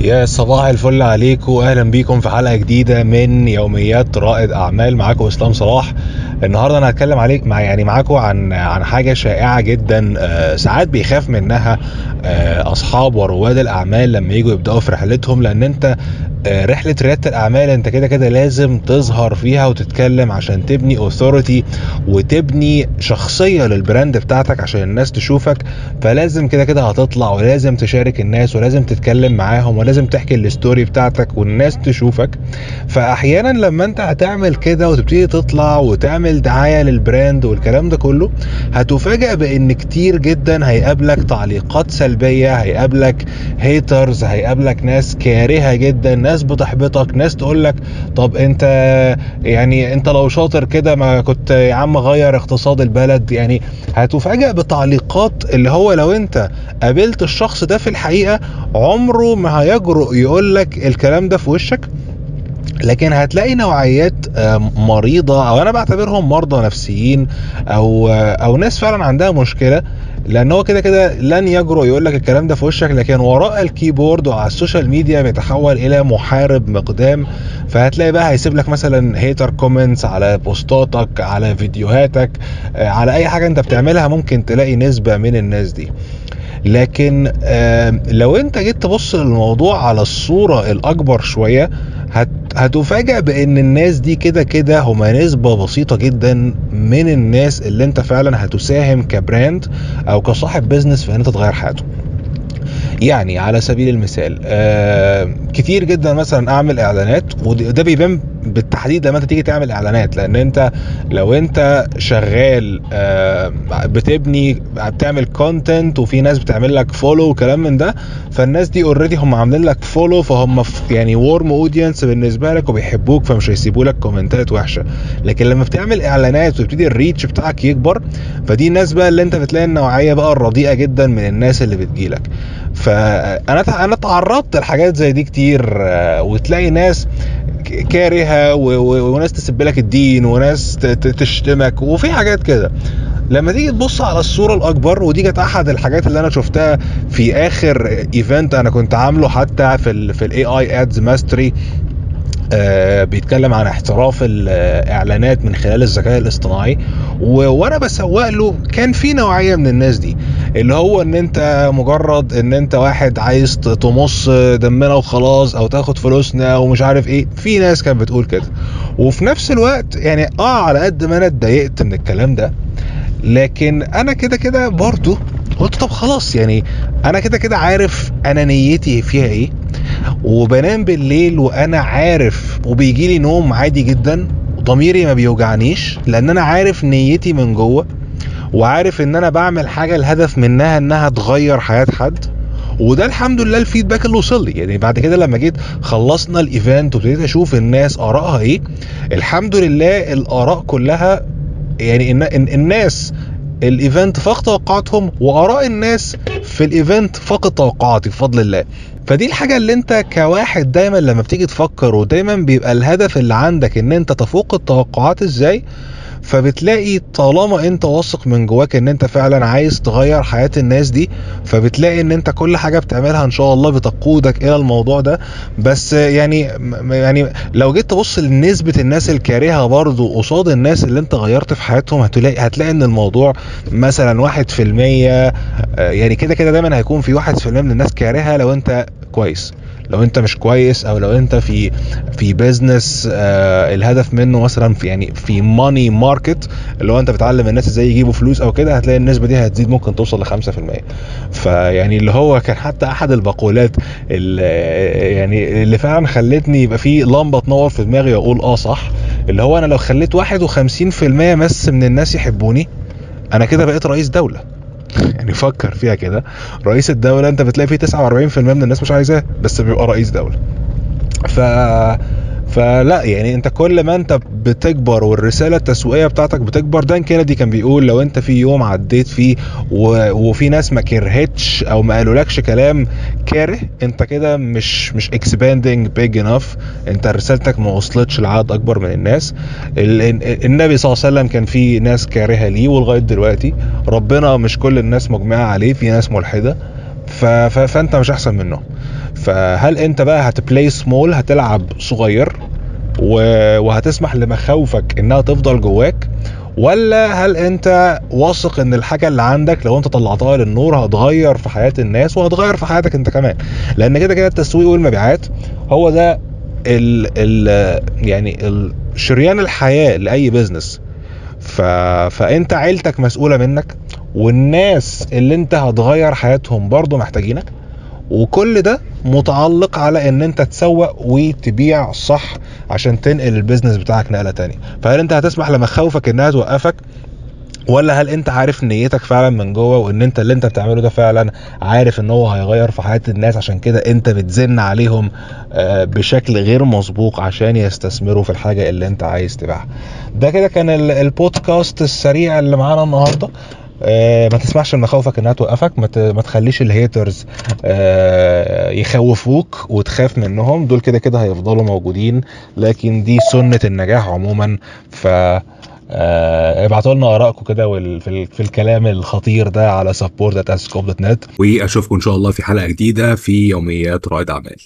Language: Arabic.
يا صباح الفل عليكم أهلا بيكم في حلقة جديدة من يوميات رائد أعمال. معاكم إسلام صلاح. النهارده أنا هتكلم عليك مع يعني معاكم عن عن حاجة شائعة جدا آه، ساعات بيخاف منها آه، أصحاب ورواد الأعمال لما يجوا يبدأوا في رحلتهم لأن أنت رحلة ريادة الأعمال أنت كده كده لازم تظهر فيها وتتكلم عشان تبني authority وتبني شخصية لل brand بتاعتك عشان الناس تشوفك. فلازم كده كده هتطلع ولازم تشارك الناس ولازم تتكلم معاهم ولازم تحكي ال story بتاعتك والناس تشوفك. فأحيانا لما أنت هتعمل كده وتبتدي تطلع وتعمل دعاية لل brand والكلام ده كله هتفاجأ بإن كتير جدا هيقابلك تعليقات سلبية هيقابلك haters هيقابلك ناس كارهة جدا ناس بتحبطك ناس تقول لك طب انت يعني انت لو شاطر كده ما كنت يا عم غير اقتصاد البلد. يعني هتفاجأ بتعليقات اللي هو لو انت قابلت الشخص ده في الحقيقة عمره ما هيجرؤ يقول لك الكلام ده في وشك. لكن هتلاقي نوعيات آه، مريضة أو أنا بعتبرهم مرضى نفسيين أو آه، أو ناس فعلا عندها مشكلة لأن هو كده كده لن يجرؤ يقول لك الكلام ده في وشك لكن وراء ال keyboard وعلى ال social media بيتحول إلى محارب مقدام. فهتلاقي بقى هيسيب لك مثلا hater comments على بوستاتك على فيديوهاتك آه، على أي حاجة أنت بتعملها ممكن تلاقي نسبة من الناس دي. لكن لو أنت جيت تبص للموضوع على الصورة الأكبر شوية هت هتفاجأ بإن الناس دي كده كده هما نسبة بسيطة جدا من الناس اللي أنت فعلا هتساهم ك brand أو كصاحب business في إن أنت تغير حياته يعني على سبيل المثال آه كتير جدا مثلا أعمل إعلانات وده بيبان بالتحديد لما أنت تيجي تعمل إعلانات لأن أنت لو أنت شغال آه بتبني بتعمل content وفي ناس بتعمل لك follow وكلام من ده فالناس دي already هم عاملين لك follow فهم يعني warm audience بالنسبة لك وبيحبوك فمش هيسيبوا لك كومنتات وحشة. لكن لما بتعمل إعلانات ويبتدي ال reach بتاعك يكبر فدي الناس بقى اللي أنت بتلاقي النوعية بقى الرديئة جدا من الناس اللي بتجيلك. فأنا أنا تعرضت لحاجات زي دي كتير آه، وتلاقي ناس كارهة وناس تسب لك الدين وناس تشتمك وفي حاجات كده. لما تيجي تبص على الصورة الأكبر ودي كانت أحد الحاجات اللي أنا شفتها في آخر event أنا كنت عامله حتى في ال في ال AI Ads Mastery آه، بيتكلم عن احتراف الإعلانات من خلال الذكاء الاصطناعي وأنا بسوق له كان في نوعية من الناس دي. اللي هو إن أنت مجرد إن أنت واحد عايز تمص دمنا وخلاص أو تاخد فلوسنا ومش عارف إيه. في ناس كانت بتقول كده. وفي نفس الوقت يعني آه على قد ما أنا اتضايقت من الكلام ده لكن أنا كده كده برضو قلت طب خلاص يعني أنا كده كده عارف أنا نيتي فيها إيه. وبنام بالليل وأنا عارف وبيجي لي نوم عادي جدا وضميري ما بيوجعنيش لأن أنا عارف نيتي من جوه. وعارف إن أنا بعمل حاجة الهدف منها إنها تغير حياة حد وده الحمد لله ال feedback اللي وصل لي. يعني بعد كده لما جيت خلصنا ال event وابتديت أشوف الناس آرائها إيه الحمد لله الآراء كلها يعني الن- الن- الناس ال event فاق توقعاتهم وآراء الناس في ال event فاقت توقعاتي بفضل الله. فدي الحاجة اللي أنت كواحد دايما لما بتيجي تفكر ودايما بيبقى الهدف اللي عندك إن أنت تفوق التوقعات إزاي فبتلاقي طالما انت واثق من جواك ان انت فعلا عايز تغير حياة الناس دي فبتلاقي ان انت كل حاجة بتعملها ان شاء الله بتقودك إلى الموضوع ده. بس يعني يعني لو جيت تبص لنسبة الناس الكارهة برضو قصاد الناس اللي انت غيرت في حياتهم هتلاقي هتلاقي ان الموضوع مثلا واحد في المية آه، يعني كده كده دايما هيكون في واحد في المية من الناس كارهة لو انت كويس. لو انت مش كويس أو لو انت في في business آه الهدف منه مثلا في يعني في money market اللي هو انت بتعلم الناس إزاي يجيبوا فلوس أو كده هتلاقي النسبة دي هتزيد ممكن توصل ل 5% فيعني اللي هو كان حتى أحد البقولات اللي يعني اللي فعلا خلتني يبقى في لمبة تنور في دماغي وأقول آه صح اللي هو أنا لو خليت 51% بس من الناس يحبوني أنا كده بقيت رئيس دولة. يعني فكر فيها كده. رئيس الدولة انت بتلاقي فيه 49% من الناس مش عايزاه بس بيبقى رئيس دولة. ف فلا يعني انت كل ما انت بتكبر والرسالة التسويقية بتاعتك بتكبر دان كينيدي كان بيقول لو انت في يوم عديت فيه. وفي ناس ما كرهتش أو ما قالولكش كلام كاره انت كده مش مش expanding big enough انت رسالتك ما وصلتش لعدد اكبر من الناس ال... ال- النبي صلى الله عليه وسلم كان في ناس كارهة ليه ولغاية دلوقتي ربنا مش كل الناس مجمعة عليه في ناس ملحدة. فانت مش أحسن منهم فهل انت بقى هت play small هتلعب صغير. وهتسمح لمخاوفك انها تفضل جواك ولا هل انت واثق ان الحاجة اللي عندك لو انت طلعتها للنور هتغير في حياة الناس وهتغير في حياتك انت كمان لأن كده كده التسويق والمبيعات هو ده ال ال يعني ال- شريان الحياة لأي business ف... فأنت عيلتك مسؤولة منك والناس اللي انت هتغير حياتهم برضو محتاجينك وكل ده متعلق على إن أنت تسوق وتبيع صح عشان تنقل البيزنس بتاعك نقلة تانية. فهل أنت هتسمح لمخاوفك إنها توقفك؟ ولا هل أنت عارف نيتك فعلا من جوه وإن أنت اللي أنت بتعمله ده فعلا عارف إن هو هيغير في حياة الناس؟ عشان كده أنت بتزن عليهم آه، بشكل غير مسبوق عشان يستثمروا في الحاجة اللي أنت عايز تبيعها. ده كده كان ال- البودكاست السريع اللي معانا النهاردة. آه، ما تسمحش لمخاوفك إنها توقفك. ما تخليش الهيترز آه، يخوفوك وتخاف منهم. دول كده كده هيفضلوا موجودين لكن دي سنة النجاح عموما. ف آه، ابعتوا لنا آرائكم كده في الكلام الخطير ده على support.ascope.net وأشوفكم إن شاء الله في حلقة جديدة في يوميات رائد أعمال.